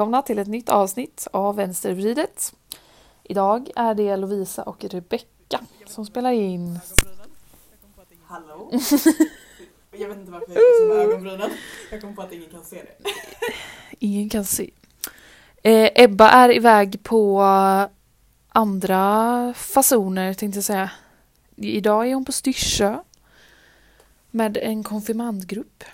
Välkomna till ett nytt avsnitt av Vänstervridet. Idag är det Lovisa och Rebecka som spelar in. Hallå? Jag vet inte varför jag är som ögonbrynen. Jag kom på att ingen kan se det. Ingen kan se. Eh, Ebba är iväg på andra fasoner tänkte jag säga. Idag är hon på Styrsö med en konfirmandgrupp.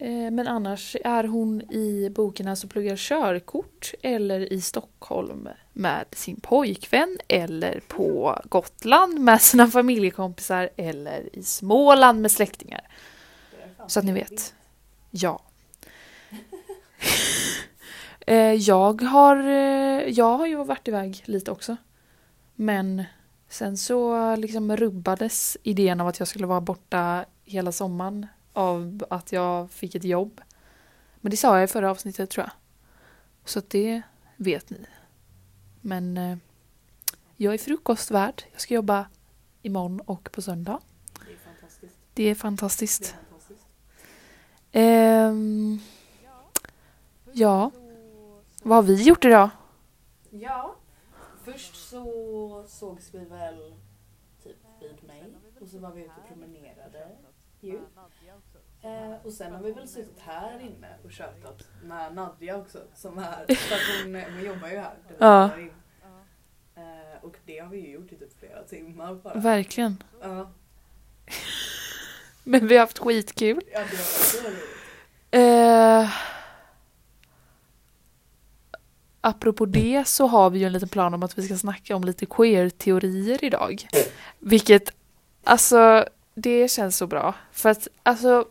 Eh, men annars är hon i boken som pluggar körkort eller i Stockholm med sin pojkvän eller på Gotland med sina familjekompisar eller i Småland med släktingar. Så att ni vet. Ja. Eh, jag, har, eh, jag har ju varit iväg lite också. Men sen så liksom rubbades idén av att jag skulle vara borta hela sommaren av att jag fick ett jobb. Men det sa jag i förra avsnittet tror jag. Så att det vet ni. Men eh, jag är frukostvärd. Jag ska jobba imorgon och på söndag. Det är fantastiskt. Det är Det fantastiskt. är fantastiskt. Ehm, ja, vad har vi gjort idag? Ja, först så sågs vi väl typ vid mig och så var vi ute och promenerade ju. Eh, och sen har vi väl suttit här inne och tjötat med Nadja också som är här. För att hon, hon jobbar ju här. Ja. Eh, och det har vi ju gjort i typ flera timmar bara. Verkligen. Ja, Men vi har haft skitkul. ja det var så roligt. Eh, apropå det så har vi ju en liten plan om att vi ska snacka om lite queer-teorier idag. Vilket, alltså, det känns så bra. För att, alltså,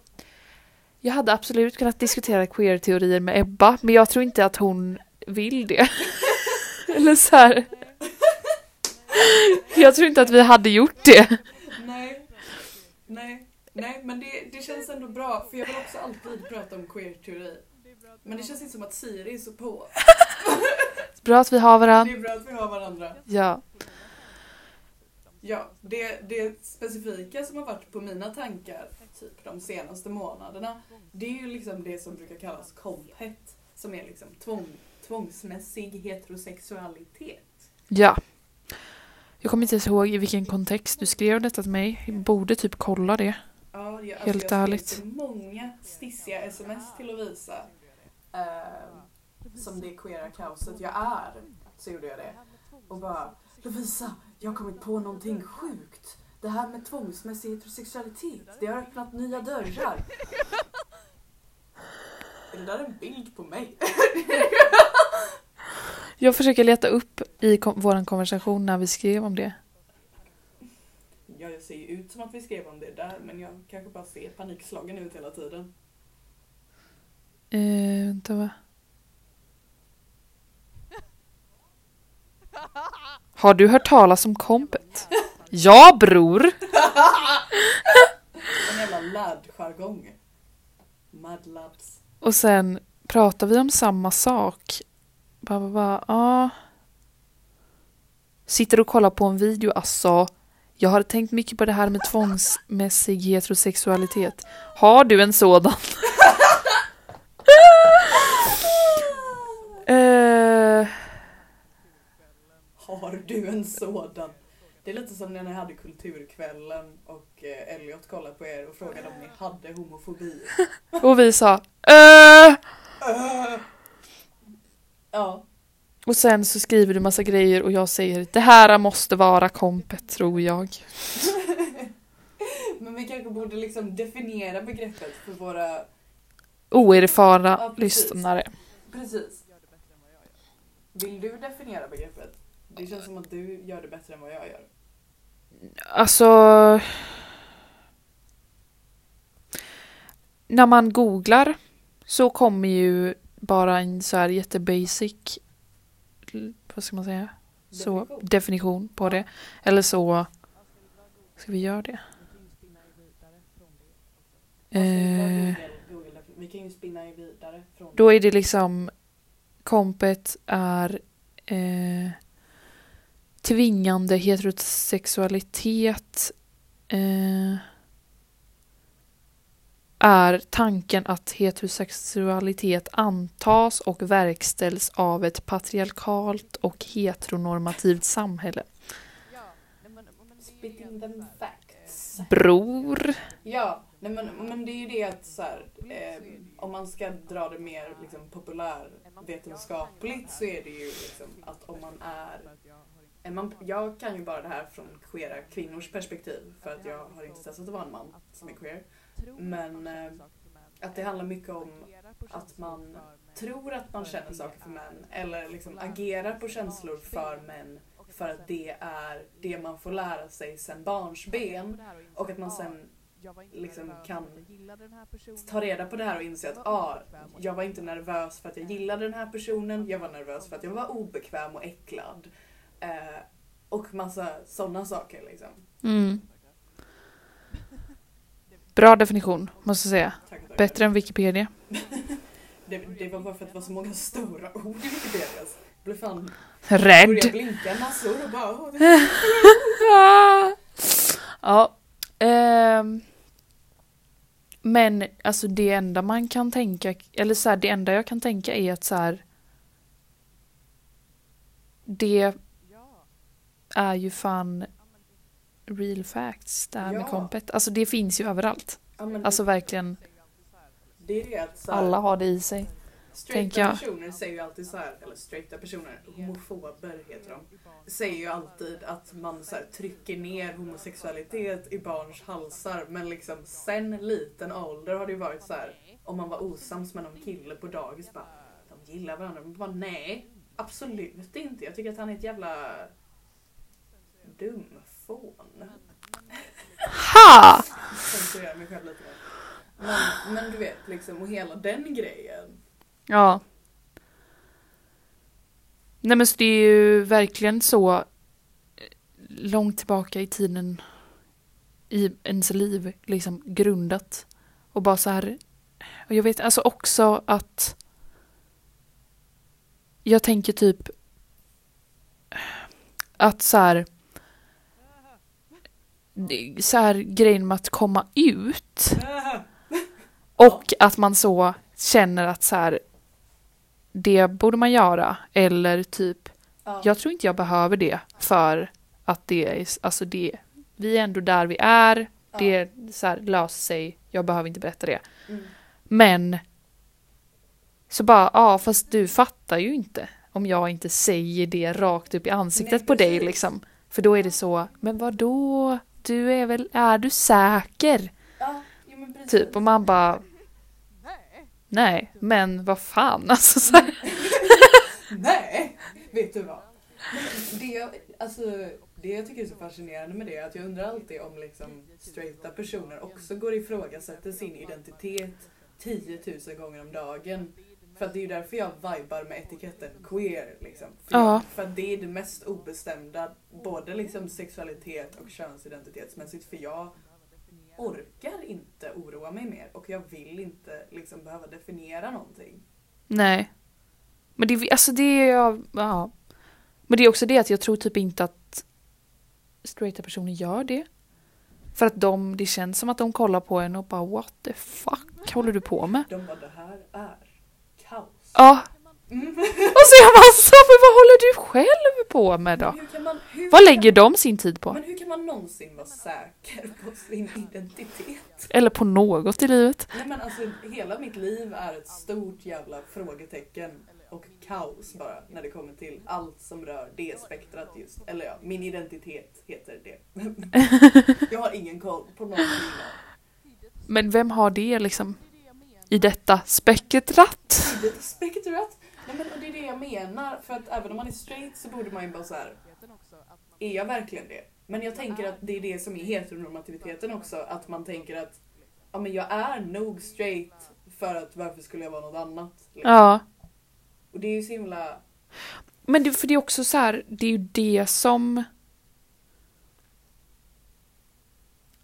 jag hade absolut kunnat diskutera queer-teorier med Ebba, men jag tror inte att hon vill det. Eller så här. Jag tror inte att vi hade gjort det. Nej, nej, nej men det, det känns ändå bra för jag vill också alltid prata om queer-teori. Men det känns inte som att Siri är så på. Bra att vi har Det varandra. är bra att vi har varandra. Ja. Ja, det, det specifika som har varit på mina tankar typ de senaste månaderna det är ju liksom det som brukar kallas komphet. Som är liksom tvång, tvångsmässig heterosexualitet. Ja. Jag kommer inte ens ihåg i vilken kontext du skrev detta till mig. Jag borde typ kolla det. Ja, jag, Helt alltså jag ärligt. så många stissiga sms till Lovisa. Eh, som det queera kaoset jag är. Så gjorde jag det. Och bara Lovisa, jag har kommit på någonting sjukt. Det här med tvångsmässig heterosexualitet, det har öppnat nya dörrar. Är det där en bild på mig? Jag försöker leta upp i kom- vår konversation när vi skrev om det. Ja, jag ser ju ut som att vi skrev om det där, men jag kanske bara ser panikslagen ut hela tiden. Eh, vänta va? Har du hört talas om kompet? Ja bror! En jävla ladd-jargong. Mad lads. Och sen pratar vi om samma sak. Bara, bara, bara, ja. Sitter och kollar på en video, alltså. Jag har tänkt mycket på det här med tvångsmässig heterosexualitet. Har du en sådan? Har du en sådan? Det är lite som när ni hade Kulturkvällen och eh, Elliot kollade på er och frågade om ni hade homofobi. och vi sa eh. Äh. Ja, Och sen så skriver du massa grejer och jag säger det här måste vara kompet tror jag. men vi kanske borde liksom definiera begreppet för våra... Oerfarna Ja, precis. lyssnare. Precis. Vill du definiera begreppet? Det känns som att du gör det bättre än vad jag gör. Alltså... När man googlar så kommer ju bara en så här jättebasic vad ska man säga? Så, Definition. definition på det. Eller så ska vi göra det? Eh, Google, Google, vi kan ju spinna vidare från då är det liksom kompet är eh, tvingande heterosexualitet eh, är tanken att heterosexualitet antas och verkställs av ett patriarkalt och heteronormativt samhälle. Spitting them facts. Bror. Ja, nej men, men det är ju det att så här, eh, om man ska dra det mer liksom, populärvetenskapligt så är det ju liksom att om man är är man, jag kan ju bara det här från queera kvinnors perspektiv för att jag har inte testat att vara en man som är queer. Men eh, att det handlar mycket om att man tror att man känner saker för män eller liksom agerar på känslor för män för att det är det man får lära sig sen barnsben och att man sen liksom kan ta reda på det här och inse att ah, jag var inte nervös för att jag gillade den här personen, jag var nervös för att jag var obekväm och äcklad. Eh, och massa sådana saker liksom. Mm. Bra definition, måste jag säga. Tack, tack. Bättre än Wikipedia. Det, det var bara för att det var så många stora ord i Wikipedia. Jag blev fan Rädd. började blinka massor och bara det ja. ehm. men alltså det enda man kan tänka, eller så här, det enda jag kan tänka är att så här. Det är ju fan real facts det här med Ja. kompet. Alltså det finns ju överallt. Ja, men Alltså verkligen, här, alla har det i sig. straighta personer säger ju alltid så här, eller straighta personer, homofober heter de, säger ju alltid att man så här, trycker ner homosexualitet i barns halsar men liksom sen liten ålder har det ju varit så här om man var osams med någon kille på dagis bara de gillar varandra. Man bara nej, absolut inte. Jag tycker att han är ett jävla dumfån. Ha! Censurerar mig själv lite. Men, men du vet liksom, och hela den grejen. Ja. Nej men så det är ju verkligen så eh, långt tillbaka i tiden i ens liv liksom grundat. Och bara så här. Och jag vet alltså också att jag tänker typ att så här så här grejen med att komma ut och att man så känner att så här det borde man göra eller typ Ja. jag tror inte jag behöver det för att det är alltså det vi är ändå där vi är. Det så här, löser sig. Jag behöver inte berätta det. Mm. men så bara ja fast du fattar ju inte om jag inte säger det rakt upp i ansiktet Nej, på dig liksom. För då är det så men vad då du är väl är du säker Ja, jo. Typ, och man bara... Nej, men vad fan alltså så. Nej, vet du vad? Det jag, alltså, det jag tycker är så fascinerande med det är att jag undrar alltid om liksom straighta personer också går ifrågasätter sin identitet 10 000 gånger om dagen. För att det är ju därför jag vibar med etiketten queer. Liksom. För, Ja. för att det är det mest obestämda, både liksom sexualitet och könsidentitetsmässigt. För jag orkar inte oroa mig mer och jag vill inte liksom behöva definiera någonting. Nej. Men det, alltså det är jag, ja. Men det är också det att jag tror typ inte att straighta personer gör det. För att de, det känns som att de kollar på en och bara what the fuck håller du på med? De bara, det här är. Ja. Mm. Och så är man så, men vad håller du själv på med då? Man, Vad lägger de sin tid på? Men hur kan man någonsin vara säker på sin identitet? Eller på något i livet? Nej men alltså hela mitt liv är ett stort jävla frågetecken och kaos bara när det kommer till allt som rör det spektrat just. Eller ja, min identitet heter det. Jag har ingen koll på någonting. Men vem har det liksom? I detta spektrat? Det spektrat. Nej men och det är det jag menar. För att även om man är straight så borde man ju bara så här. Är jag verkligen det? Men jag tänker att det är det som är heteronormativiteten också. Att man tänker att ja, men jag är nog straight för att varför skulle jag vara något annat? liksom. Ja. Och det är ju så himla... Men det, för det är också så här, det är ju det som...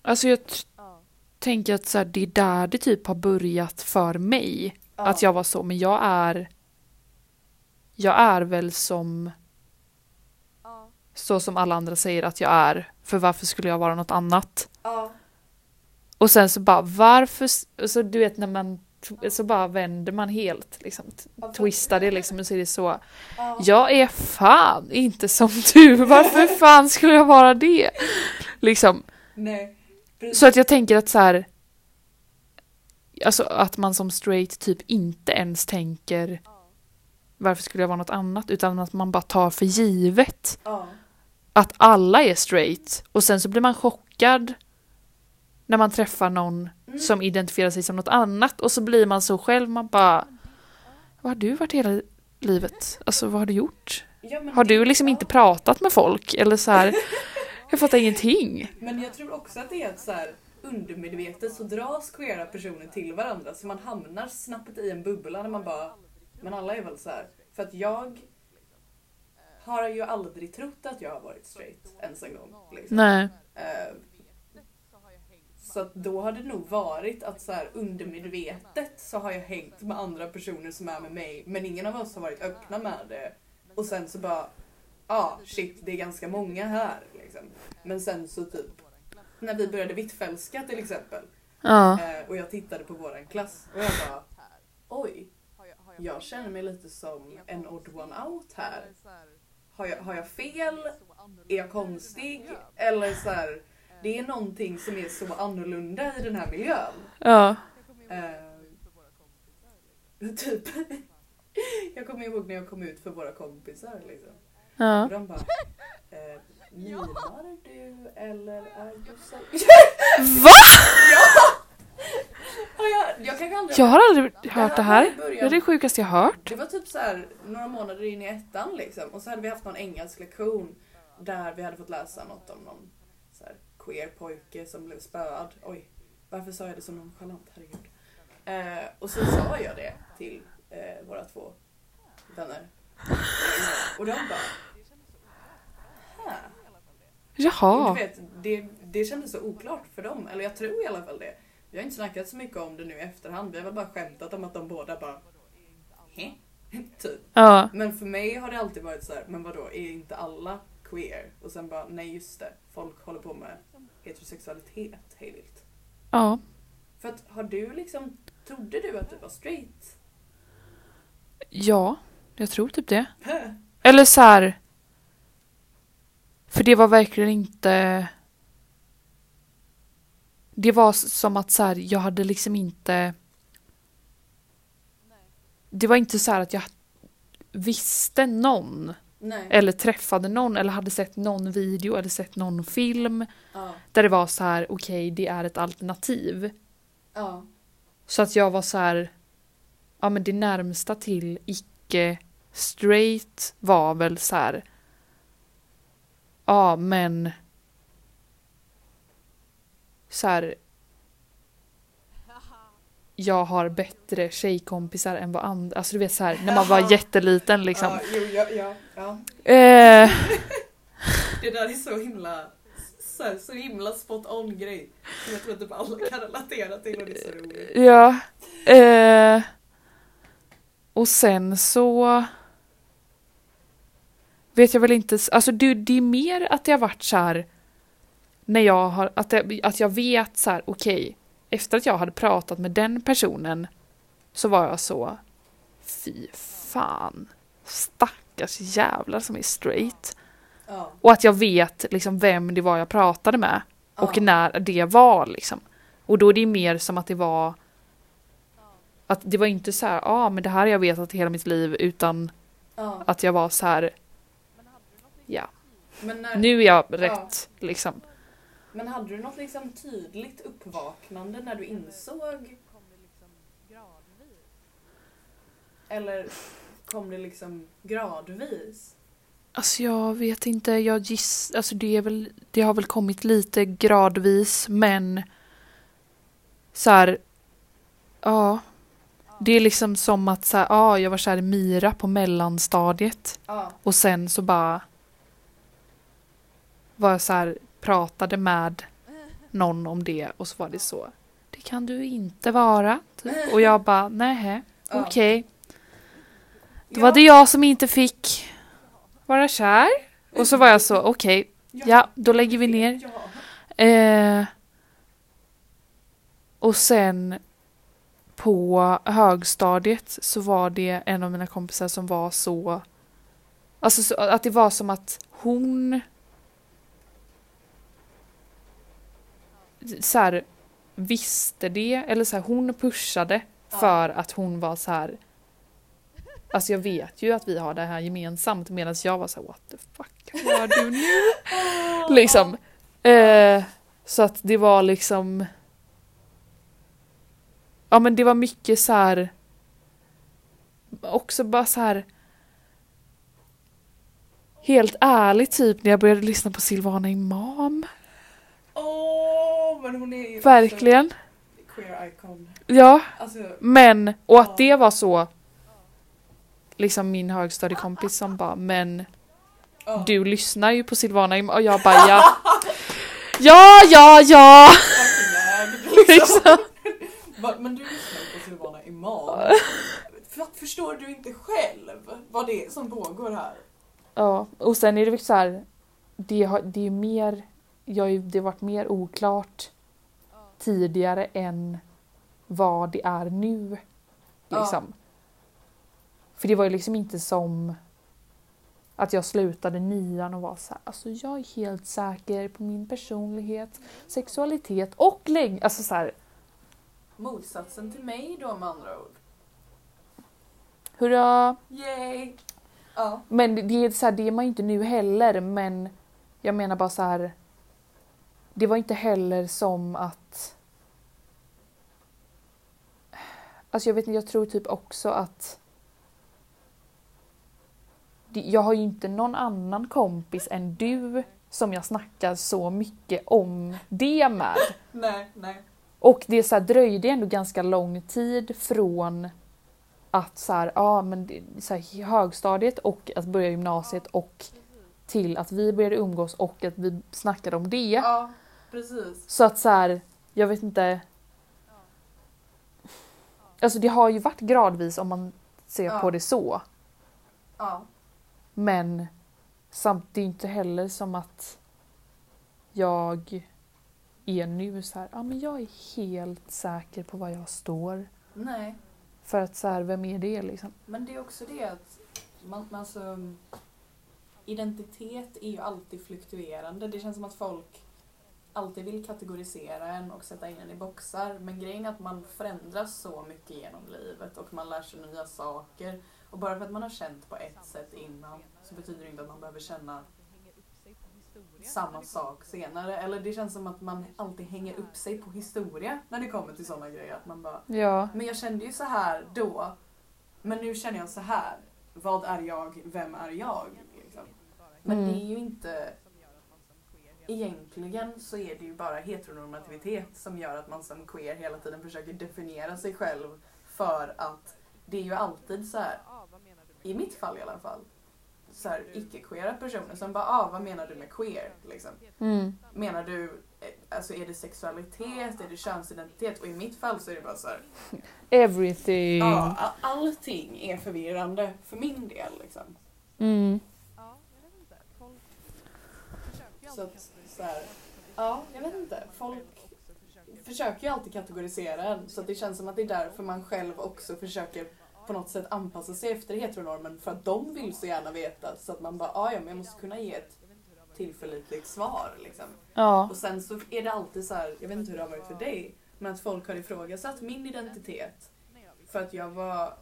Alltså jag tänker att så här, det är där det typ har börjat för mig. Ja, Att jag var så, men jag är... Jag är väl som... Så som alla andra säger att jag är. För varför skulle jag vara något annat? ja, Och sen så bara varför, så du vet när man, så bara vänder man helt liksom. Ja, Twistar det liksom och så är det så. Ja. Jag är fan inte som du, varför fan skulle jag vara det? Liksom. Nej. Så att jag tänker att så här. Alltså att man som straight typ inte ens tänker varför skulle jag vara något annat utan att man bara tar för givet Ja. att alla är straight och sen så blir man chockad när man träffar någon Mm. som identifierar sig som något annat och så blir man så själv man bara Vad har du varit hela livet? Alltså vad har du gjort? Ja, Har du liksom ja. inte pratat med folk eller så här Jag fattar ingenting. Men jag tror också att det är att så här, undermedvetet så dras queera personer till varandra så man hamnar snabbt i en bubbla när man bara Men alla är väl så här. För att jag har ju aldrig trott att jag har varit straight ens en gång. Liksom. Nej. Eh, Så att då har det nog varit att så här, undermedvetet så har jag hängt med andra personer som är med mig men ingen av oss har varit öppna med det. Och sen så bara, ja ah, shit det är ganska många här. Liksom. Men sen så typ, när vi började Hvitfeldtska till exempel Ja. eh, och jag tittade på våran klass och jag bara, oj, jag känner mig lite som en odd one out här. Har jag, har jag fel? Är jag konstig? Eller så här, det är någonting som är så annorlunda i den här miljön. Ja. Eh, typ. Jag kommer ihåg när jag kom ut för våra kompisar liksom. Ja. Och de bara, eh, mimar du eller är du seriös? Va? ja! Jag, jag kanske aldrig Jag har aldrig hört det här. Det är det sjukaste jag hört. Det var typ så här några månader in i ettan liksom. Och så hade vi haft någon engelsk lektion där vi hade fått läsa något om någon så här, queer pojke som blev spöad. Oj, varför sa jag det som nonchalant? Herregud. Eh, och så sa jag det till eh, våra två vänner. Och de bara... Jaha. du vet, det, det kändes så oklart för dem. Eller jag tror i alla fall det. Vi har inte snackat så mycket om det nu i efterhand. Vi har väl bara skämtat om att de båda bara... Hä? typ. Ja. Men för mig har det alltid varit så här, men vadå, är inte alla queer? Och sen bara, nej just det, folk håller på med heterosexualitet hejvilt. Ja. För att har du liksom, trodde du att du var straight? Ja. Jag tror typ det. Eller så här. För det var verkligen inte... Det var som att så här, jag hade liksom inte... Det var inte så här att jag visste någon Nej. eller träffade någon eller hade sett någon video eller sett någon film Ja. där det var så här okej det är ett alternativ. Ja. Så att jag var så här ja men det närmsta till icke straight var väl så här ja men så här jag har bättre tjejkompisar än vad andra, alltså du vet så här när man var jätteliten liksom. Ja, jo, ja, ja, ja. Eh, Det där är så himla, så, här, så himla spot on grej. Som jag tror att typ alla kan relatera till och det är så roligt. Ja. Eh, och sen så vet jag väl inte, alltså det, det är mer att det har varit så här när jag har, att, jag, att jag vet så här, okej, efter att jag hade pratat med den personen så var jag så, fy fan, stackars jävlar som är straight. Ja. Och att jag vet liksom vem det var jag pratade med och Ja. när det var liksom. Och då är det mer som att det var att det var inte så här, ja ah, men det här har jag vetat hela mitt liv utan Ja. att jag var så här, ja, när, nu är jag rätt liksom. men hade du något liksom tydligt uppvaknande när du insåg? Eller kom det liksom gradvis? Alltså jag vet inte, jag giss, alltså det är väl, det har väl kommit lite gradvis men så här, ja, det är liksom som att så här, ja, jag var kär i Mira på mellanstadiet Ja. och sen så bara var jag så här, pratade med någon om det och så var det så, det kan du inte vara. Typ. Och jag bara, nej, okej. Då Ja. var det jag som inte fick vara kär. Och så var jag så, okej, ja, då lägger vi ner. Eh, Och sen på högstadiet så var det en av mina kompisar som var så... Alltså så, att det var som att hon... Så här, visste det, eller så här, hon pushade Ja. för att hon var så här. Alltså jag vet ju att vi har det här gemensamt medan jag var så här, what the fuck gör du nu? liksom. Eh, så att det var liksom Ja men det var mycket så här också bara så här Helt ärligt typ när jag började lyssna på Silvana Imam. Men hon är ju Verkligen. queer icon. Ja, Alltså, men och Ja. att det var så liksom min högstadiekompis som bara men ja. du lyssnar ju på Silvana och jag bara ja. Ja, ja, ja! Liksom. Liksom. Men du lyssnar på Silvana Imam. För, förstår du inte själv vad det är som pågår här? Ja, och sen är det så här, det, har, det är mer, jag, det har varit mer oklart tidigare än vad det är nu. Ja. Liksom. För det var ju liksom inte som att jag slutade nian och var så här, alltså jag är helt säker på min personlighet, sexualitet och lägg... Alltså så här, Motsatsen till mig då med andra ord. hurra! Yay! Ja. Men det- det är, så här, det är man ju inte nu heller, men jag menar bara så här. Det var inte heller som att... Alltså jag vet inte, jag tror typ också att... Jag har ju inte någon annan kompis än du som jag snackar så mycket om det med. Nej, nej. Och det så här, dröjde ändå ganska lång tid från att så här, ja, men så här, högstadiet och att börja gymnasiet och till att vi började umgås och att vi snackade om det. Ja, precis. Så att så här, jag vet inte. Alltså det har ju varit gradvis om man ser Ja. på det så. Ja. Men samt det är inte heller som att jag är nu så här, ja men jag är helt säker på vad jag står. Nej. För att så här, vem är det liksom? Men det är också det att man, man alltså, identitet är ju alltid fluktuerande. Det känns som att folk alltid vill kategorisera en och sätta in en i boxar. Men grejen är att man förändras så mycket genom livet och man lär sig nya saker. Och bara för att man har känt på ett sätt innan så betyder det inte att man behöver känna samma sak senare. Eller det känns som att man alltid hänger upp sig på historia när det kommer till sådana grejer. Att man bara Ja. men jag kände ju så här då. Men nu känner jag så här. Vad är jag? Vem är jag? Liksom. Men Mm. det är ju inte... Egentligen så är det ju bara heteronormativitet som gör att man som queer hela tiden försöker definiera sig själv för att det är ju alltid så här, i mitt fall i alla fall, så här icke-queera personer som bara ah, vad menar du med queer? Liksom. Mm. Menar du, eh, alltså är det sexualitet, är det könsidentitet? Och i mitt fall så är det bara så här, Everything. Ja, allting är förvirrande för min del. Liksom. Mm. Så att, så här, ja, jag vet inte. Folk försöker ju alltid kategorisera en så att det känns som att det är därför man själv också försöker på något sätt anpassa sig efter heteronormen för att de vill så gärna veta så att man bara, "Ah, ja men jag måste kunna ge ett tillförlitligt svar liksom. Ja. Och sen så är det alltid så här, jag vet inte hur det har varit för dig, men att folk har ifrågasatt min identitet för att jag var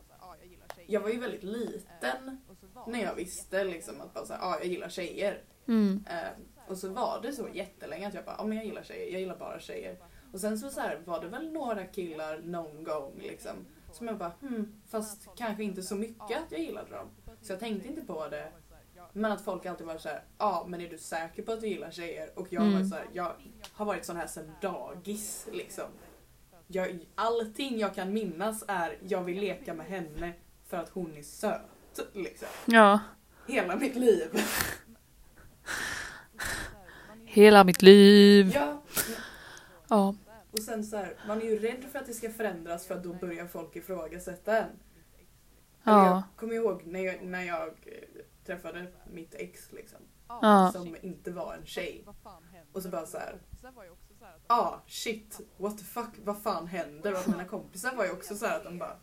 jag var ju väldigt liten när jag visste liksom att bara så här, ah, jag gillar tjejer. Mm. Eh, och så var det så jättelänge att jag bara, ja men jag gillar tjejer, jag gillar bara tjejer. Och sen så, så här, var det väl några killar någon gång liksom. Som jag bara, hmm, fast kanske inte så mycket att jag gillade dem. Så jag tänkte inte på det. Men att folk alltid var så här, ja ah, men är du säker på att du gillar tjejer? Och jag Mm. var så här, jag har varit sån här sedan dagis liksom. Jag, allting jag kan minnas är, jag vill leka med henne för att hon är söt. Liksom. Ja. Hela mitt liv. Hela mitt liv. Ja, Ja. Och sen så här, man är ju rädd för att det ska förändras för att då börjar folk ifrågasätta en. Eller Jag Ja. kommer ihåg när jag, när jag eh, träffade mitt ex liksom. Ja. Som inte var en tjej. Och så bara så här. ah shit, what the fuck, vad fan händer? Och mina kompisar var ju också så här att de bara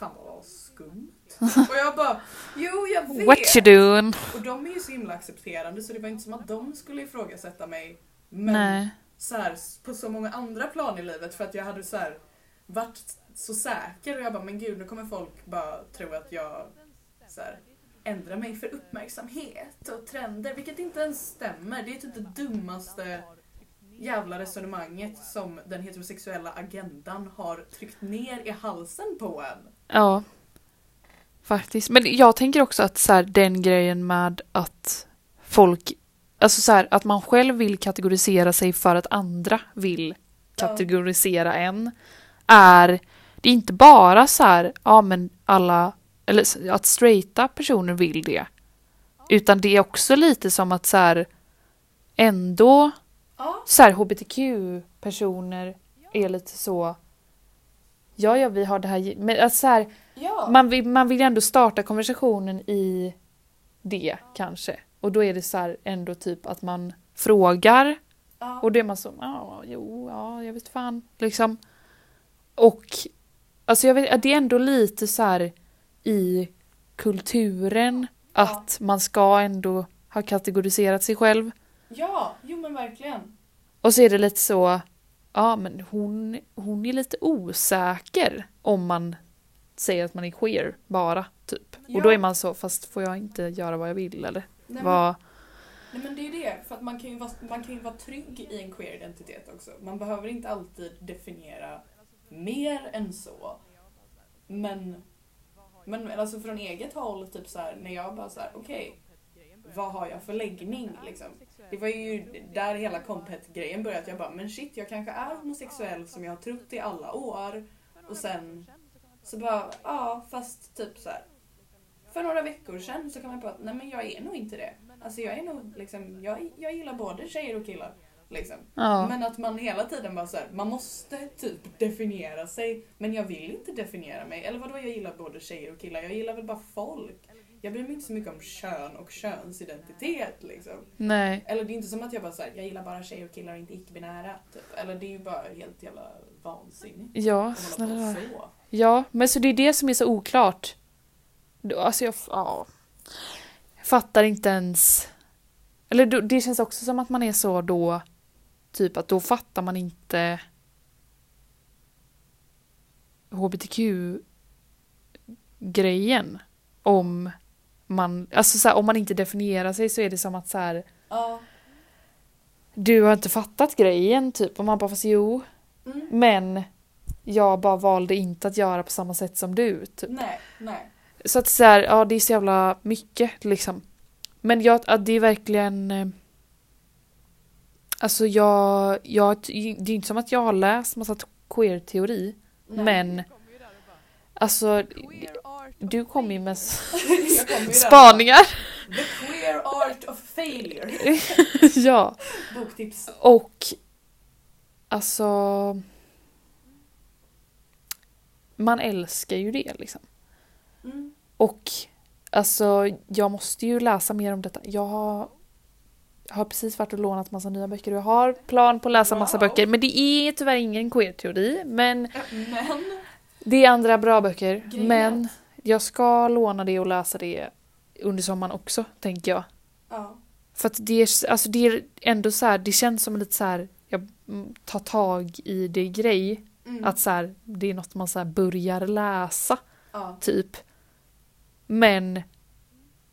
Fan vad skumt. Och jag bara, jo jag vet. What you doing? Och de är ju så himla accepterande så det var inte som att de skulle ifrågasätta mig. Men Nej. så här, på så många andra plan i livet för att jag hade så här, varit så säker och jag bara men gud nu kommer folk bara tro att jag så här, ändrar mig för uppmärksamhet och trender vilket inte ens stämmer. Det är typ det dummaste jävla resonemanget som den heterosexuella agendan har tryckt ner i halsen på en. Ja. Faktiskt. Men jag tänker också att så här, den grejen med att folk, alltså så här, att man själv vill kategorisera sig för att andra vill kategorisera en, är, det är inte bara så här, ja men alla, eller att straighta personer vill det, utan det är också lite som att så här, ändå Ja, så här hbtq-personer är lite så, ja ja vi har det här, men att så här, ja. man vill, man vill ändå starta konversationen i det kanske. Och då är det så här ändå typ att man frågar ja. och då är man så, ja, jo, ja, jag vet fan, liksom. Och alltså jag vet, det är ändå lite så här i kulturen att man ska ändå ha kategoriserat sig själv. ja, jo men verkligen. Och så är det lite så, ja men hon, hon är lite osäker om man säger att man är queer bara, typ. Och Ja. då är man så, fast får jag inte göra vad jag vill eller? Nej, Vad, Nej men det är det, för att man kan, ju vara, man kan ju vara trygg i en queer-identitet också. Man behöver inte alltid definiera mer än så. Men, men alltså från eget håll, typ så här, när jag bara så här, okej, vad har jag för läggning liksom? Det var ju där hela kompet-grejen började, att jag bara, men shit, jag kanske är homosexuell som jag har trott i alla år. Och sen så bara, ja, fast typ så här. För några veckor sedan så kan man bara, nej men jag är nog inte det. Alltså jag är nog liksom, jag, jag gillar både tjejer och killar. Liksom. ja. Men att man hela tiden bara så här, man måste typ definiera sig. Men jag vill inte definiera mig. Eller vadå, jag gillar både tjejer och killar. Jag gillar väl bara folk. Jag bryr mig inte så mycket om kön och könsidentitet liksom. Nej. Eller det är inte som att jag bara säger jag gillar bara tjejer och killar och inte icke-binära. Typ. Eller det är ju bara helt jävla vansinnigt. Ja, snälla. Ja, men så det är det som är så oklart. Alltså jag, ja. Jag fattar inte ens. Eller det känns också som att man är så då, typ att då fattar man inte hbtq-grejen. Om man, alltså så här, om man inte definierar sig så är det som att så här, Ja. du har inte fattat grejen typ. Och man bara, fast jo. Mm. Men jag bara valde inte att göra på samma sätt som du. Typ. Nej, nej. Så att så här, ja det är så jävla mycket liksom. Men jag, att det är verkligen... eh, Alltså jag, jag... Det är inte som att jag har läst massa queer-teori. Men... Alltså... Du kommer ju med spaningar. The queer art of failure. ja. Boktips. Och... Alltså... Man älskar ju det liksom. Mm. Och alltså, jag måste ju läsa mer om detta. Jag har, har precis varit och lånat massa nya böcker och jag har plan på att läsa massa Wow. böcker. Men det är tyvärr ingen queer-teori. Men Men, det är andra bra böcker. Är Men jag ska låna det och läsa det under sommaren också, tänker jag. ja. För att det är, alltså det är ändå så här, det känns som lite så här, jag mm, tar tag i det grej. Mm. Att så här, det är något man så här börjar läsa. ja. typ. Men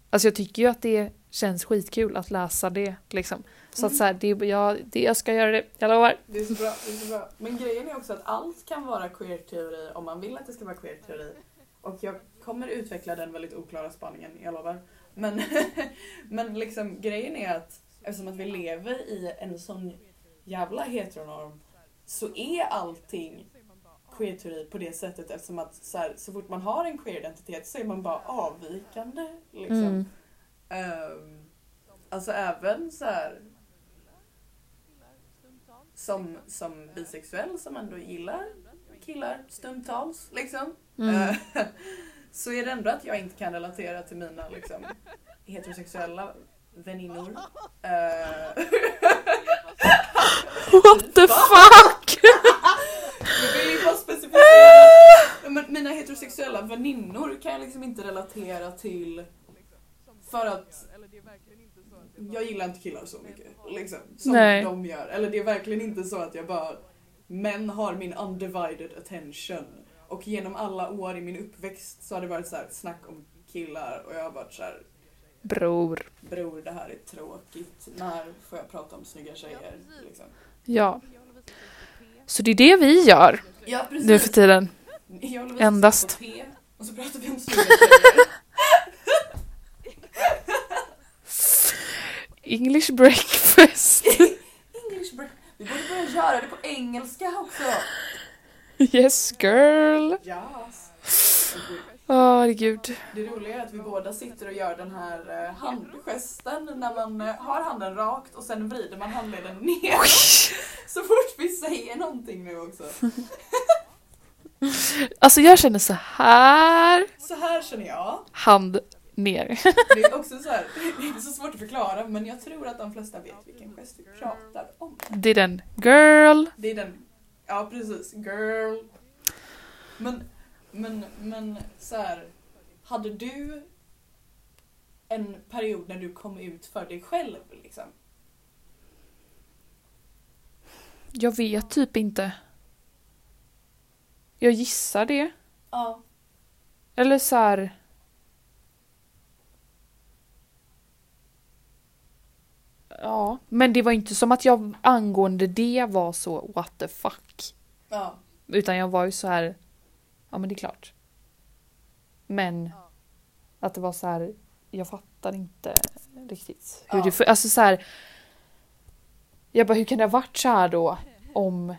alltså jag tycker ju att det känns skitkul att läsa det liksom. Så att Mm. så här, det, jag, det, jag ska göra det, jag lovar. Det är så bra, det är så bra. Men grejen är också att allt kan vara queer-teori om man vill att det ska vara queer-teori. Och jag kommer utveckla den väldigt oklara spaningen, jag lovar. Men, men liksom grejen är att eftersom att vi lever i en sån jävla heteronorm så är allting queer-teori på det sättet eftersom att så, här, så fort man har en queer-identitet så är man bara avvikande. Liksom. Mm. Ehm, alltså även så här som, som bisexuell som ändå gillar killar stundtals liksom. Mm. Så är det ändå att jag inte kan relatera till mina liksom, heterosexuella väninnor. Eh, What the fuck? Jag vill ju bara specificera. Men mina heterosexuella väninnor kan jag liksom inte relatera till för att jag gillar inte killar så mycket. Liksom, som Nej. de gör. Eller det är verkligen inte så att jag bara Män har min undivided attention. Och genom alla år i min uppväxt så har det varit så här snack om killar och jag har varit så här Bror. Bror det här är tråkigt. När får jag prata om snygga tjejer? Liksom. Ja. Så det är det vi gör Ja precis. nu för tiden. Endast. och så pratar vi om snygga tjejer. English breakfast. English break. Vi borde börja göra det på engelska också. Yes girl. Yes. Åh gud. Det roliga är att vi båda sitter och gör den här eh, handgesten när man eh, har handen rakt och sen vrider man handleden ner. Så fort vi säger någonting nu också. Alltså jag känner så här. Så här känner jag. Hand ner. Det är också så här, det är så svårt att förklara men jag tror att de flesta vet vilken gest vi pratar om. Det är den. Girl. Det är den, ja precis, girl. Men, men, men så här, hade du en period när du kom ut för dig själv liksom? Jag vet typ inte. Jag gissar det. Ja. Eller så här. Ja, men det var inte som att jag angående det var så what the fuck. Ja. Utan jag var ju så här. Ja men det är klart. Men att det var så här. Jag fattar inte riktigt hur Ja. det Alltså så här. Jag bara hur kan det ha varit så här då? Om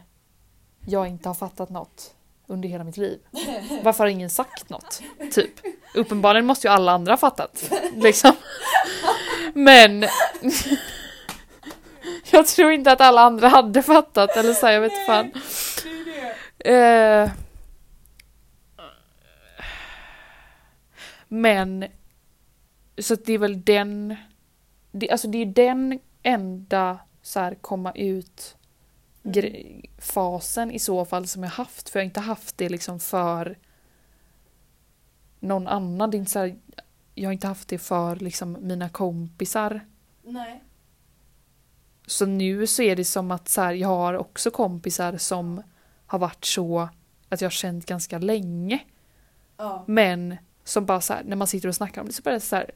jag inte har fattat något under hela mitt liv. Varför har ingen sagt något? Typ. Uppenbarligen måste ju alla andra ha fattat. Liksom. Men jag tror inte att alla andra hade fattat eller så här, jag vet inte fan. Eh, men så det är väl den det, alltså det är den enda så här komma ut gre- fasen i så fall som jag haft för jag har inte haft det liksom för någon annan. Det är inte så här, jag har inte haft det för liksom mina kompisar. Nej. Så nu så är det som att så här, jag har också kompisar som har varit så att jag har känt ganska länge. Ja. Men som bara så här, när man sitter och snackar om det så bara så här,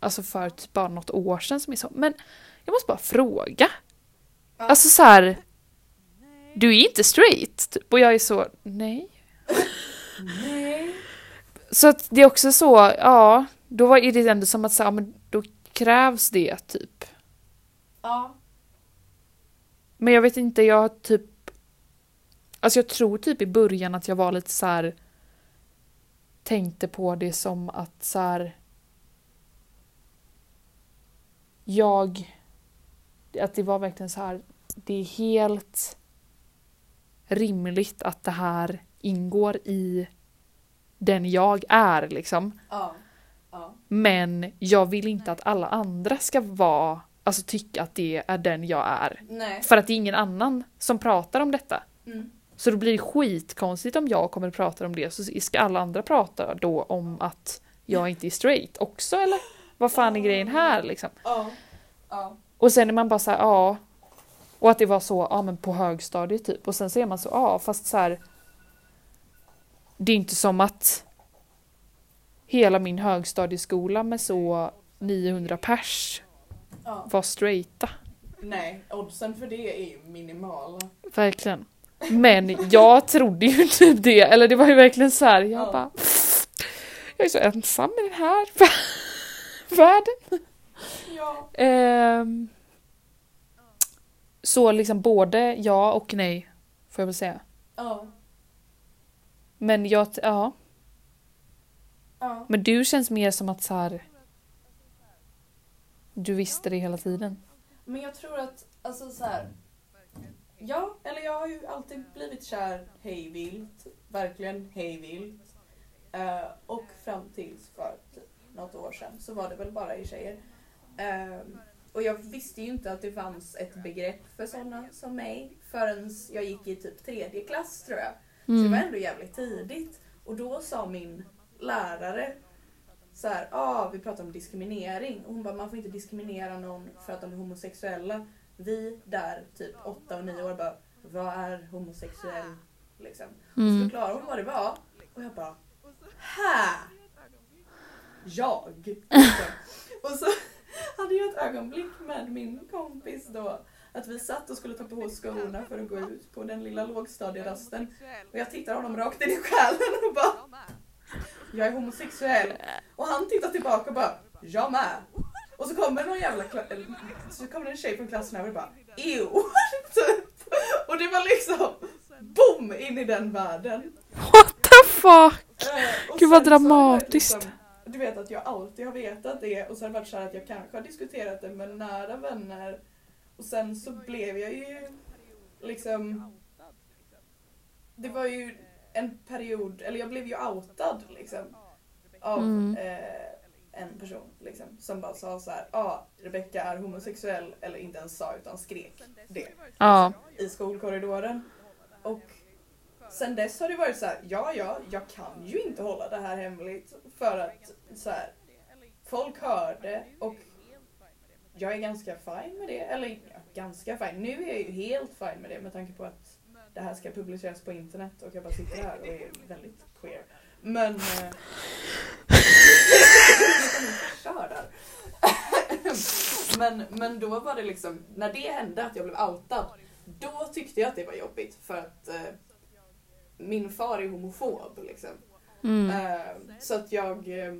alltså för typ bara något år sedan som är så, men jag måste bara fråga. Ja. Alltså så här, du är inte straight. Typ. Och jag är så, nej. Nej. Så att det är också så, ja, då var- är det ändå som att så här, men då krävs det typ. Ja. Men jag vet inte, jag typ... Alltså jag tror typ i början att jag var lite så här tänkte på det som att så här jag att det var verkligen så här det är helt rimligt att det här ingår i den jag är liksom. Ja. Ja. Men jag vill inte att alla andra ska vara, alltså tycka att det är den jag är. Nej. För att det är ingen annan som pratar om detta. Mm. Så då blir det skitkonstigt om jag kommer att prata om det så ska alla andra prata då om att jag inte är straight också eller? Vad fan är grejen här liksom? Ja. Ja. Och sen är man bara så här, ja. Och att det var så, ja men på högstadiet typ. Och sen så är man så, ja fast så här. Det är inte som att hela min högstadieskola med så 900 pers ja. var straighta. Nej, oddsen för det är ju minimala. Verkligen. Men jag trodde ju typ det, eller det var ju verkligen så här, jag Ja. bara Jag är så ensam i den här världen. Ja. Ehm, så liksom både ja och nej, får jag väl säga. Ja. Men jag, ja. Ja. Men du känns mer som att så här. Du visste det hela tiden. Men jag tror att, alltså så här. Ja, eller jag har ju alltid blivit kär hej vilt. Verkligen hej vilt. Eh, och fram tills för något år sedan så var det väl bara i tjejer. Eh, Och jag visste ju inte att det fanns ett begrepp för sådana som mig förrän jag gick i typ tredje klass tror jag. Så det var Mm. ändå jävligt tidigt. Och då sa min lärare så här, ah, vi pratar om diskriminering. Och hon bara, man får inte diskriminera någon för att de är homosexuella. Vi där, typ 8 och 9 år, bara, vad är homosexuell? Liksom. Och så Mm. förklarade hon vad det var. Och jag bara, här! Jag! Liksom. och så hade jag ett ögonblick med min kompis då. Att vi satt och skulle ta på oss skorna för att gå ut på den lilla lågstadierasten. Och jag tittar honom rakt in i själen och bara Jag är homosexuell. Och han tittar tillbaka och bara Jag med. Och så kommer någon jävla så kommer en tjej från klassen över och bara Ew! typ. Och det var liksom BOOM! In i den världen. What the fuck? Och Gud, vad sen dramatiskt. Liksom, du vet att jag alltid har vetat det och så har det varit så här att jag kanske har diskuterat det med nära vänner. Och sen så blev jag ju liksom... Det var ju en period, eller jag blev ju outad liksom. Av Mm. eh, en person liksom. Som bara sa så här, ja ah, Rebecca är homosexuell. Eller inte ens sa utan skrek det Ja. i skolkorridoren. Och sen dess har det varit så här, ja ja, jag kan ju inte hålla det här hemligt för att så här, folk hör det och jag är ganska fine med det. Eller ganska fine, nu är jag ju helt fine med det med tanke på att det här ska publiceras på internet och jag bara sitter här och är väldigt queer. Men... Eh, men, men då var det liksom, när det hände att jag blev outad, då tyckte jag att det var jobbigt för att eh, min far är homofob liksom. Mm. Eh, så att jag eh,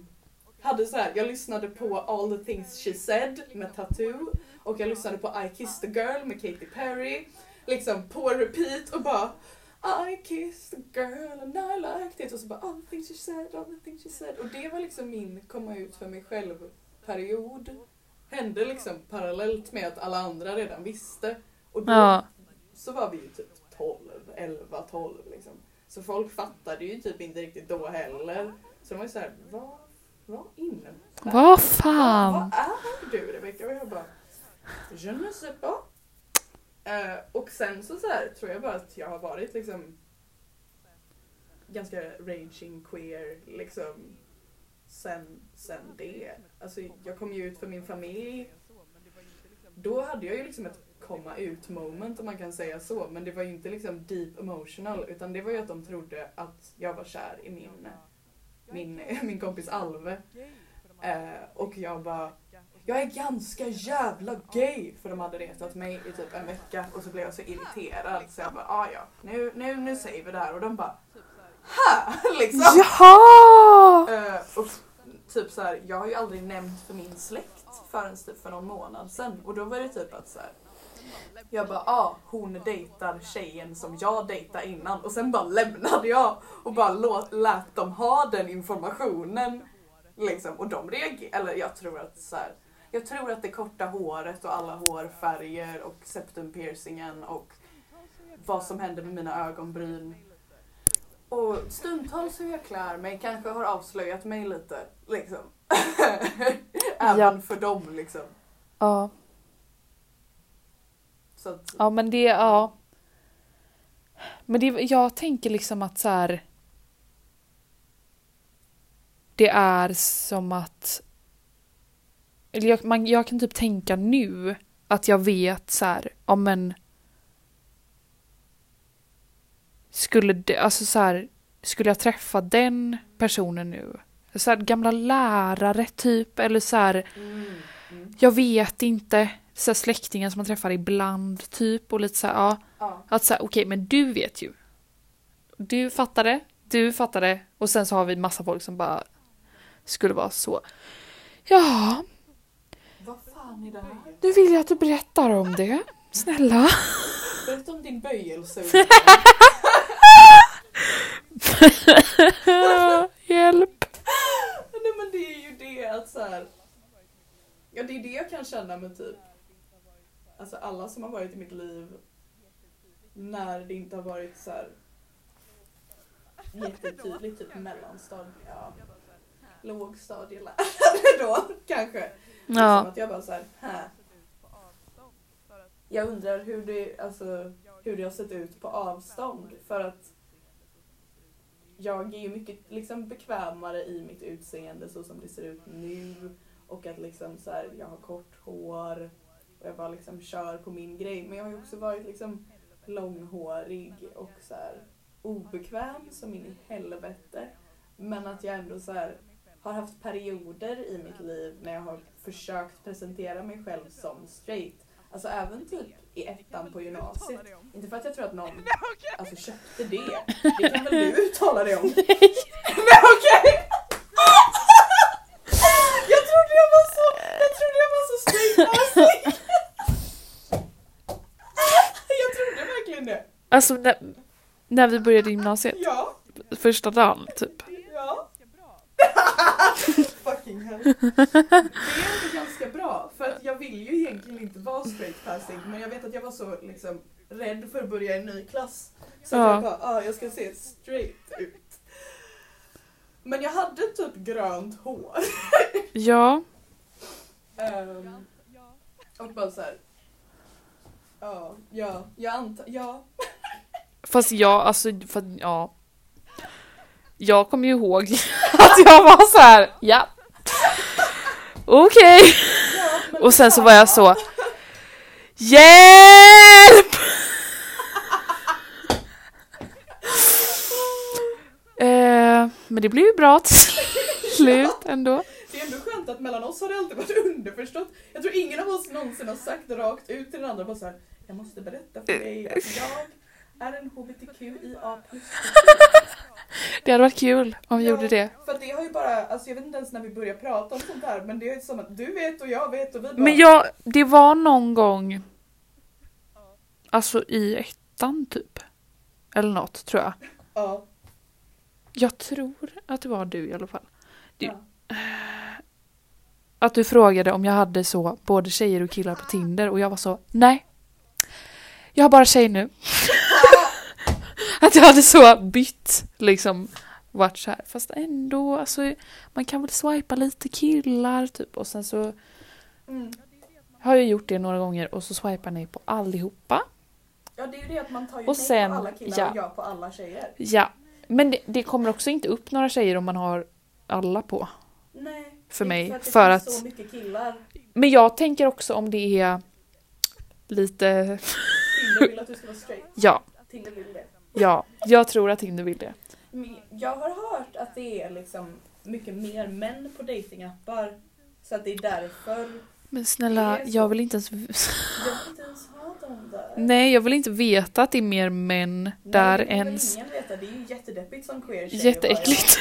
hade så här, jag lyssnade på All the things she said med Tattoo och jag lyssnade på I kissed a girl med Katy Perry. Liksom på repeat och bara I kissed a girl and I liked it och så bara all the things she said, all the things she said. Och det var liksom min komma ut för mig själv period. Hände liksom parallellt med att alla andra redan visste. Och då Ja. så var vi ju typ 12, 11, 12 liksom. Så folk fattade ju typ inte riktigt då heller. Så de var ju såhär, vad, vad innebär Vad fan? Vad är du Rebecka? Och jag bara, je ne sais pas. Eh, och sen så, så här, tror jag bara att jag har varit liksom ganska raging queer liksom sen, sen det. Alltså jag kom ju ut för min familj. Då hade jag ju liksom ett komma ut moment om man kan säga så. Men det var ju inte liksom deep emotional utan det var ju att de trodde att jag var kär i min, min, min kompis Alve. Eh, och jag bara, jag är ganska jävla gay! För de hade retat mig i typ en vecka och så blev jag så irriterad så jag bara, ah, ja, nu, nu, nu säger vi det här och de bara, ha! liksom. Jaha! Eh, och typ så här, jag har ju aldrig nämnt för min släkt förrän typ för någon månad sedan och då var det typ att så här, jag bara, ah, hon dejtar tjejen som jag dejtade innan och sen bara lämnade jag och bara låt, lät dem ha den informationen. Liksom. Och de reagerade, eller jag tror att så här, jag tror att det korta håret och alla hårfärger och septumpiercingen och vad som hände med mina ögonbryn och stundtals hur jag klär mig kanske har avslöjat mig lite. Liksom. Även Ja. för dem liksom. Ja. Att, Ja men det, ja. Men det, jag tänker liksom att så här. Det är som att. Eller jag, man, jag kan typ tänka nu att jag vet så här, ja men. Skulle det, alltså så här, skulle jag träffa den personen nu? Så här, gamla lärare typ eller så här. mm, mm, Jag vet inte. Så här släktingar som man träffar ibland typ och lite så här, ja. ja. Att säga okej men du vet ju. Du fattade, du fattade och sen så har vi massa folk som bara skulle vara så. Ja, fan är det här? nu vill jag att du berättar om det. Snälla. Berätta om din böjelse. Hjälp. Nej men det är ju det att så här. Ja det är det jag kan känna med typ Alltså alla som har varit i mitt liv när det inte har varit så här jättetydligt typ mellanstadie, ja, lågstadielärare då kanske. Liksom Ja. att jag bara så här, här, jag undrar hur det, alltså, hur det har sett ut på avstånd. För att jag är ju mycket liksom, bekvämare i mitt utseende så som det ser ut nu. Och att liksom så här, jag har kort hår och jag bara liksom kör på min grej. Men jag har ju också varit liksom långhårig och så här, obekväm som in i helvete. Men att jag ändå så här, har haft perioder i mitt liv när jag har försökt presentera mig själv som straight. Alltså även typ i ettan på gymnasiet. Inte för att jag tror att någon alltså, köpte det. Det kan väl du uttala dig om? Nej! Men okej! Jag trodde jag var så, jag trodde jag var så straight. Jag trodde verkligen det. Alltså när, när vi började gymnasiet, Ja, första dagen typ. Det är ändå ganska bra för att jag vill ju egentligen inte vara straight passing men jag vet att jag var så liksom rädd för att börja i en ny klass. Så Ja. jag bara, ah, jag ska se straight ut. Men jag hade typ grönt hår. Ja, Ehm, och bara så här. Ja, ja, jag antar, ja. fast jag, alltså, för, ja. Jag kommer ju ihåg att jag var så här, ja. Okej. ja men Och sen så var jag så, HJÄLP! Eh, men det blev ju bra till slut ändå. Det är ändå skönt att mellan oss har det alltid varit underförstått. Jag tror ingen av oss någonsin har sagt rakt ut till den andra bara så här. Jag måste berätta för dig att jag är en HBTQIA Det hade varit kul om vi Ja. gjorde det. Bara, alltså jag vet inte ens när vi börjar prata om sånt här men det är som att du vet och jag vet och vi bara Men jag, det var någon gång, alltså i ettan typ. Eller något tror jag. Ja. Jag tror att det var du i alla fall. Du- ja. Att du frågade om jag hade så både tjejer och killar på Tinder och jag var så nej. Jag har bara tjej nu. att jag hade så bytt liksom varit så här. Fast ändå, alltså man kan väl swipa lite killar typ och sen så Mm. har jag gjort det några gånger och så swipar ni på allihopa. ja det är ju det att man tar ju Och sen- på alla killar ja. och ja på alla tjejer. Ja, men det, det kommer också inte upp några tjejer om man har alla på. Nej. För mig, För att det för finns att- så mycket killar. Men jag tänker också om det är lite, Tinder vill att du ska vara straight. ja, Tinder vill det. ja, jag tror att Tinder vill det. Men Jag har hört att det är liksom mycket mer män på datingappar. Så att det är därför Men snälla, Det jag vill inte ens... jag vill inte ens ha dem där. Nej, jag vill inte veta att det är mer män där Nej, det får väl ens... ingen veta. Det är ju jättedeppigt som queer tjej Jätteäckligt.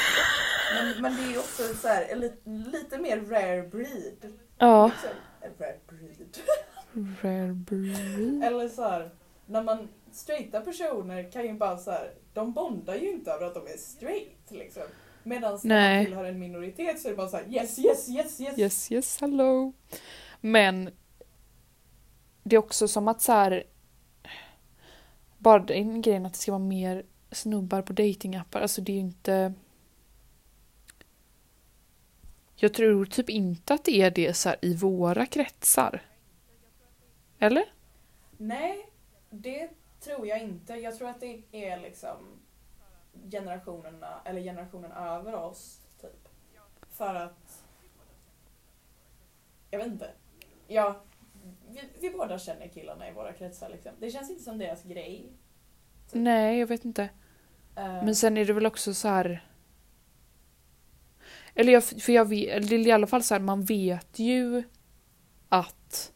Men, men det är ju också så här, en lit, lite mer rare breed. Ja. Liksom, rare breed. Rare breed. Eller så här, när man straighta personer kan ju bara så här, de bondar ju inte över att de är straight liksom. Medan när man tillhör en minoritet så är det bara så här, yes, yes, yes, yes. Yes, yes, hello. Men det är också som att så här... Bara den grejen att det ska vara mer snubbar på datingappar, alltså det är ju inte... Jag tror typ inte att det är det så i våra kretsar. Eller? Nej, det tror jag inte. Jag tror att det är liksom generationerna, eller generationen över oss, typ. För att... Jag vet inte. Ja, vi, vi båda känner killarna i våra kretsar liksom. Det känns inte som deras grej. Nej, jag vet inte. Eh, Men sen är det väl också så här... Eller jag, för jag vet, i alla fall så här, man vet ju att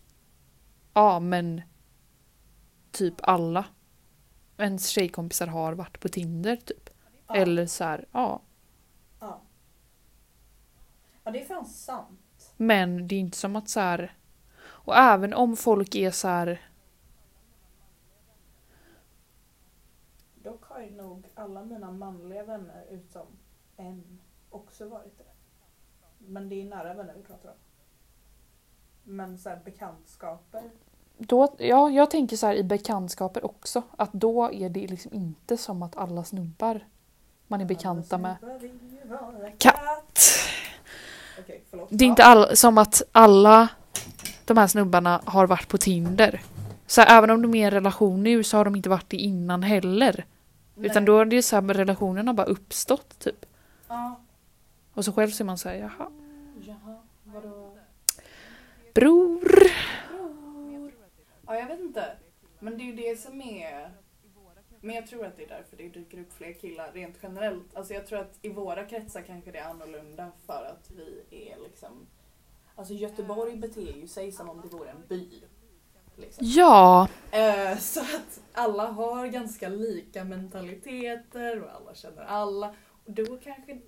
ja men typ alla ens tjejkompisar har varit på Tinder typ. ja, Eller så här, ja. Ja. ja, det är fan sant. Men det är inte som att så här... Och även om folk är så här... Dock har ju nog alla mina manliga vänner utom en också varit det. Men det är nära vänner vi pratar om. Men så här bekantskaper. Då, ja, jag tänker så här i bekantskaper också. Att då är det liksom inte som att alla snubbar man är bekanta med. Katt. Okej. Det är inte all, som att alla de här snubbarna har varit på Tinder. Så här, även om de är i en relation nu så har de inte varit det innan heller. Utan Nej. då är det så här, relationen har bara uppstått typ. Ja. Och så själv ser man säga jaha, Jaha, vadå? bror. Jag vet inte. Men det är ju det som är... Men jag tror att det är därför det dyker upp fler killar rent generellt. Alltså jag tror att i våra kretsar kanske det är annorlunda för att vi är liksom... Alltså Göteborg beter ju sig som om det vore en by. Liksom. Ja, Eh, så att alla har ganska lika mentaliteter och alla känner alla. Och då kanske,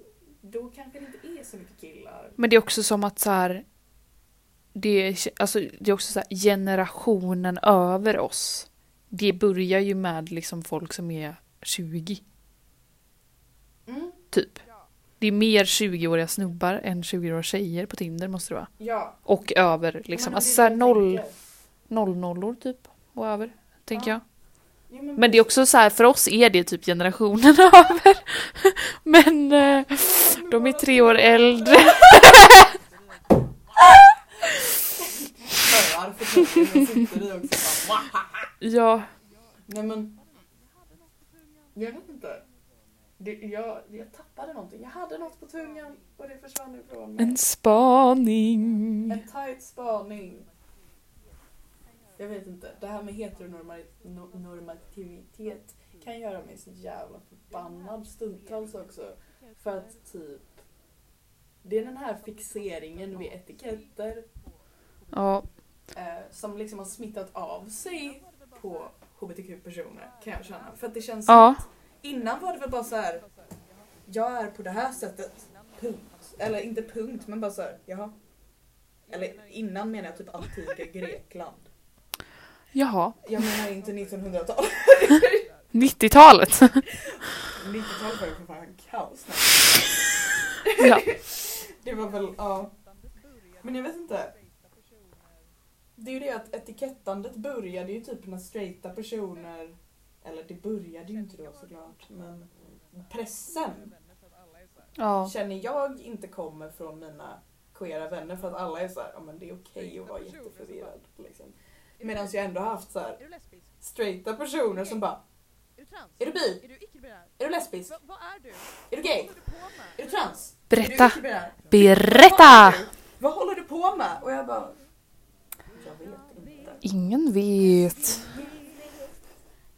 då kanske det inte är så mycket killar. men det är också som att så här. Det är, alltså, det är också så här, generationen över oss. Det börjar ju med liksom folk som är 20. Mm. Typ. Det är mer 20-åriga snubbar än 20-åriga tjejer på Tinder måste det vara. Ja. Och över liksom. Alltså såhär noll, noll nollor typ. Och över. Tänker Ja. jag. Jo, men Men det är också så här, för oss är det typ generationen över. Men eh, de är tre år äldre. Hör för sitter i också. Ja, Nej men. Jag vet inte. Det, jag, jag tappade någonting. Jag hade något på tungan och det försvann ifrån mig. en spaning. En tight spaning. Jag vet inte. Det här med heteronormativitet kan göra mig så jävla förbannad stundtals också. För att typ det är den här fixeringen vid etiketter Ja, som liksom har smittat av sig på hbtq-personer kan jag känna. För att det känns som ja, att innan var det väl bara så här. Jag är på det här sättet. Punkt. Eller inte punkt men bara så här. Jaha. Eller innan menar jag typ antika Grekland. jaha. Jag menar inte 1900-tal. 90-talet. 90-talet var ju för fan kaos. Ja. Det var väl, ja. Men jag vet inte. Det är ju det att etikettandet började ju typ när straighta personer, eller det började ju inte då såklart, men pressen Ja, känner jag inte kommer från mina queera vänner för att alla är så här, ja men det är okej att vara jätteförvirrad. Liksom. Medan jag ändå har haft så här Är du lesbisk? straighta personer som bara, Är du trans? är du bi? Är du icke-binär? Är du lesbisk? Vad är du? Är du gay? Är du trans? Berätta. Berätta! Vad håller du på med? Och jag bara... Ingen vet.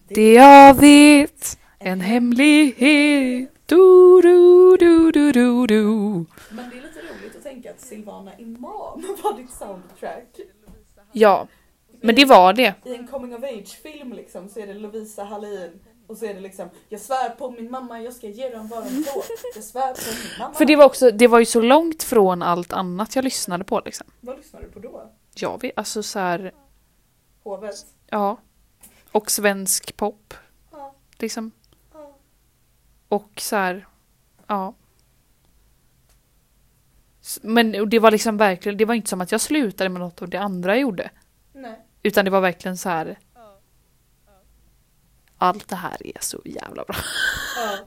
Det jag vet. En hemlighet. Du, du, du, du, du, du. Men det är lite roligt att tänka att Silvana Imam var ditt soundtrack. Ja, men det var det. I en coming of age-film liksom så är det Lovisa Hallin och så är det liksom Jag svär på min mamma jag ska ge den vad den får. Jag svär på min mamma. För det var också, det var ju så långt från allt annat jag lyssnade på liksom. Vad lyssnar du på då? Jag vet, alltså så här, Hovet? ja. Och svensk pop, Ja. liksom. ja. Och så här, ja. Men det var liksom verkligen, det var inte som att jag slutade med något av det andra jag gjorde. Nej. Utan det var verkligen så här, Ja. allt det här är så jävla bra. Ja.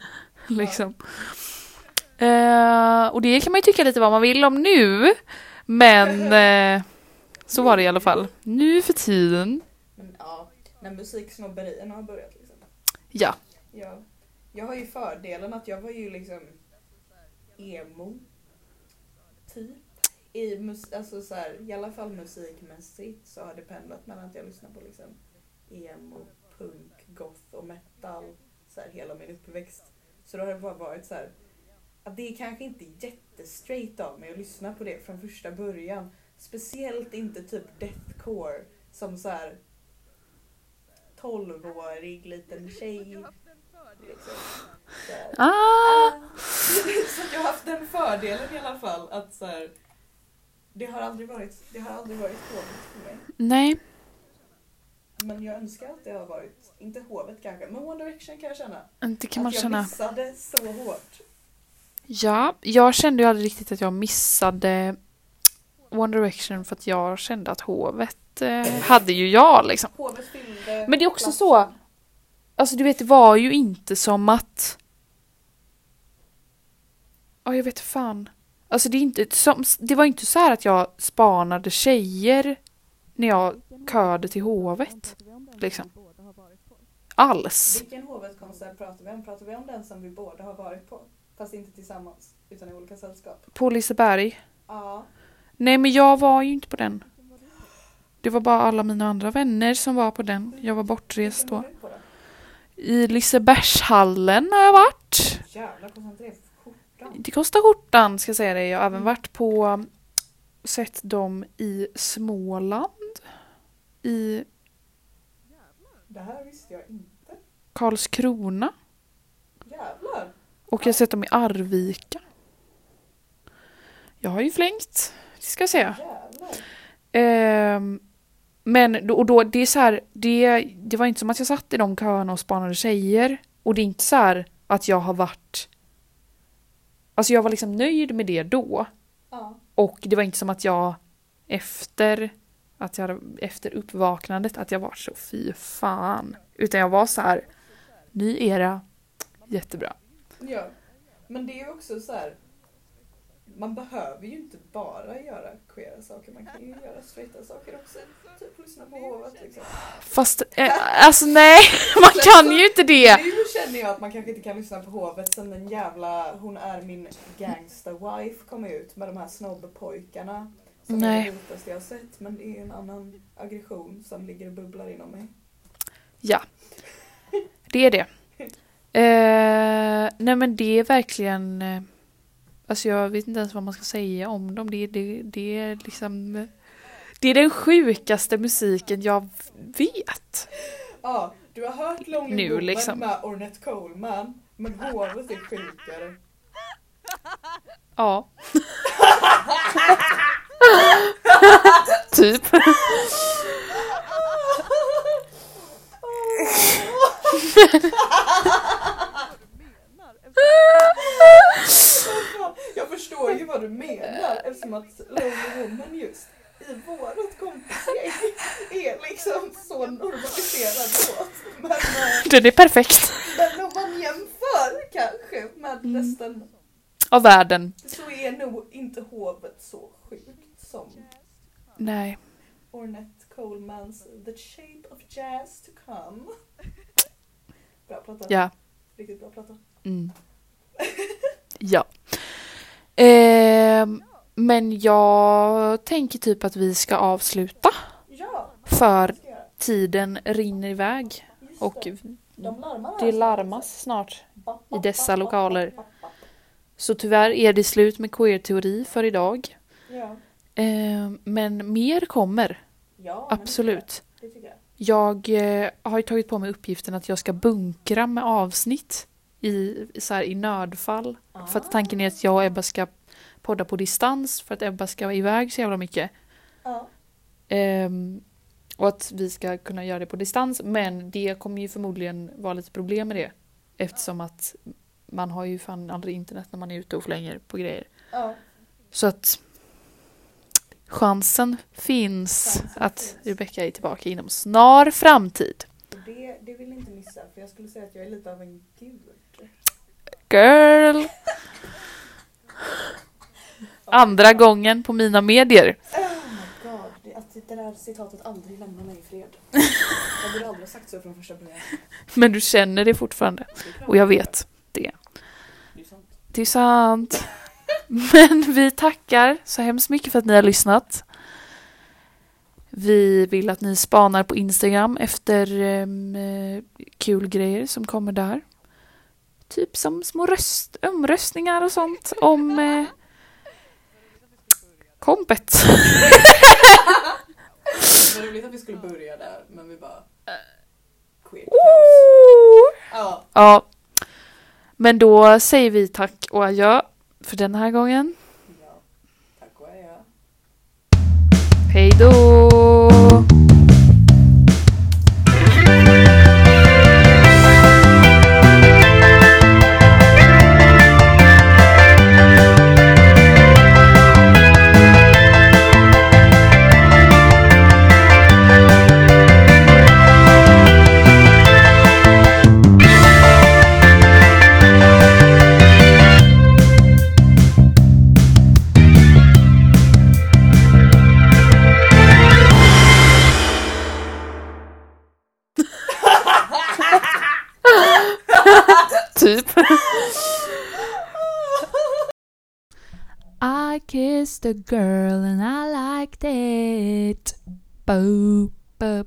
liksom. Eh, och det kan man ju tycka lite vad man vill om nu. Men eh, så var det i alla fall. Nu för tiden. Men ja, när musiksnobberierna har börjat liksom. Ja. Ja. Jag har ju fördelen att jag var ju liksom emo. Typ. I, mus- alltså så här, I alla fall musikmässigt så har det pendlat mellan att jag lyssnar på liksom emo, punk, goth och metal så här, hela min uppväxt. Så då har det bara varit så här att det är kanske inte jättestraight av mig att lyssna på det från första början. Speciellt inte typ deathcore som så här 12-årig liten tjej. Liksom. Så här. Ah, så jag har haft den fördelen i alla fall att så här, det har aldrig varit, det har aldrig varit hovet för mig. nej. Men jag önskar att det har varit, inte hovet kanske, men One Direction kan jag känna. Det kan man att jag känna. missade så hårt. Ja, jag kände ju aldrig riktigt att jag missade One Direction för att jag kände att hovet eh, hade ju jag liksom. Men det är också så. Alltså du vet, det var ju inte som att... Ja, jag vet fan. Alltså det, är inte som, det var inte så här att jag spanade tjejer när jag körde till hovet. Liksom. Alls. Vilken hovedkonsert pratar vi om? Pratar vi om den som vi båda har varit på? Fast inte tillsammans, utan i olika sällskap. På Liseberg. Ja. Nej men jag var ju inte på den. Det var bara alla mina andra vänner som var på den. Jag var bortrest då. I Lisebergshallen har jag varit. Det. Det kostar skjortan ska jag säga dig. Jag har även varit på sett dem i Småland. I Det här visste jag inte. Karlskrona. Jävlar. Och jag har sett dem i Arvika. Jag har ju flängt. Ska jag säga. Ehm, men och då, det är så här, det, det var inte som att jag satt i de köerna och spanade tjejer. Och det är inte så här att jag har varit... Alltså jag var liksom nöjd med det då. Ja. Och det var inte som att jag efter, att jag, efter uppvaknandet att jag var så fy fan. Utan jag var så här, ny era, jättebra. ja. Men det är också så här. Man behöver ju inte bara göra queera saker, man kan ju göra straighta saker också. Typ lyssna på hovet liksom. Fast, eh, alltså nej, man kan ju inte det. Nu känner jag att man kanske inte kan lyssna på hovet sen den jävla Hon är min gangsta-wife kom ut med de här snobbpojkarna. Som är Nej. det roligaste jag har sett men det är en annan aggression som ligger och bubblar inom mig. Ja, det är det. Eh, nej men det är verkligen, eh, alltså jag vet inte ens vad man ska säga om dem. Det, det, det är liksom, det är den sjukaste musiken jag vet. Ja, du har hört Lonely Nu, Woman liksom. med Ornette Coleman men hovet är sjukare. Ja. typ. Jag förstår ju vad du menar eftersom att Lonely Woman just i vårat kompisgäng är liksom så normaliserad låt. Men, eh, Den är perfekt. men om man jämför kanske med Mm. resten Av världen. så är nog inte hovet så sjukt som Nej. Ornette Colemans The Shape of Jazz to Come. Bra platta. Ja. Riktigt bra platta. Mm. Ja. Ehm, men jag tänker typ att vi ska avsluta. Ja, För tiden rinner iväg. Och det. Snart. larmas snart. I dessa lokaler. Så tyvärr är det slut med queer-teori för idag. Ja, Ehm, men mer kommer. ja Absolut. Det jag. Jag eh, har ju tagit på mig uppgiften att jag ska bunkra med avsnitt i, så här, i nödfall. För att tanken är att jag och Ebba ska podda på distans för att Ebba ska vara iväg så jävla mycket. Ja. Ehm, och att vi ska kunna göra det på distans. Men det kommer ju förmodligen vara lite problem med det. Eftersom att man har ju fan aldrig internet när man är ute och flänger på grejer. ja. Så att chansen finns Chansen att finns. Rebecca är tillbaka inom snar framtid. Det, det vill ni inte missa för jag skulle säga att jag är lite av en gud. Girl! Andra gången på mina medier. Oh my god, att det där citatet aldrig lämnar mig i fred. Jag borde aldrig ha sagt så från första början. Men du känner det fortfarande. Och jag vet det. Det är sant. Men vi tackar så hemskt mycket för att ni har lyssnat. Vi vill att ni spanar på Instagram efter eh, kul grejer som kommer där. Typ som små röst, omröstningar och sånt om eh, kompet. Det var roligt att vi skulle börja där men vi bara... Queer. Ja. Ja. Men då säger vi tack och adjö för den här gången. ja. Tack och adjö. Hej då! A girl and I liked it. Bo, ba.